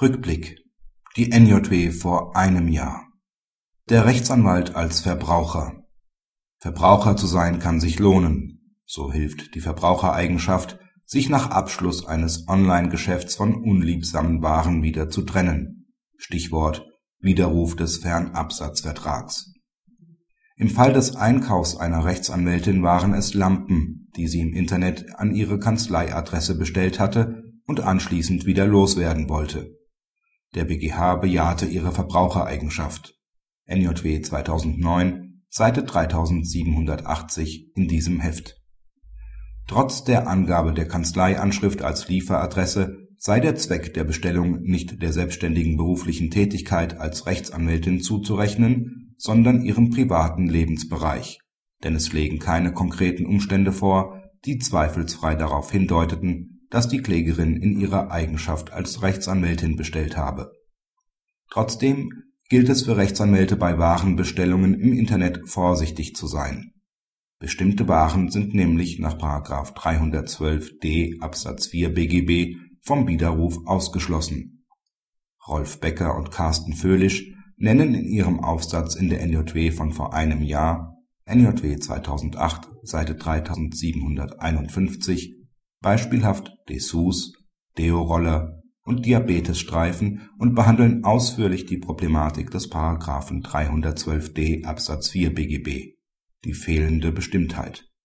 Rückblick. Die NJW vor einem Jahr. Der Rechtsanwalt als Verbraucher. Verbraucher zu sein kann sich lohnen. So hilft die Verbrauchereigenschaft, sich nach Abschluss eines Online-Geschäfts von unliebsamen Waren wieder zu trennen. Stichwort Widerruf des Fernabsatzvertrags. Im Fall des Einkaufs einer Rechtsanwältin waren es Lampen, die sie im Internet an ihre Kanzleiadresse bestellt hatte und anschließend wieder loswerden wollte der BGH bejahte ihre Verbrauchereigenschaft (NJW 2009, Seite 3780 in diesem Heft). Trotz der Angabe der Kanzleianschrift als Lieferadresse sei der Zweck der Bestellung nicht der selbstständigen beruflichen Tätigkeit als Rechtsanwältin zuzurechnen, sondern ihrem privaten Lebensbereich, denn es lägen keine konkreten Umstände vor, die zweifelsfrei darauf hindeuteten das die Klägerin in ihrer Eigenschaft als Rechtsanwältin bestellt habe. Trotzdem gilt es für Rechtsanwälte bei Warenbestellungen im Internet vorsichtig zu sein. Bestimmte Waren sind nämlich nach § 312d Absatz 4 BGB vom Widerruf ausgeschlossen. Rolf Becker und Carsten Föhlisch nennen in ihrem Aufsatz in der NJW von vor einem Jahr (NJW 2008, Seite 3751) beispielhaft Dessous, Deo-Roller und Diabetesstreifen und behandeln ausführlich die Problematik des § 312d Absatz 4 BGB, die fehlende Bestimmtheit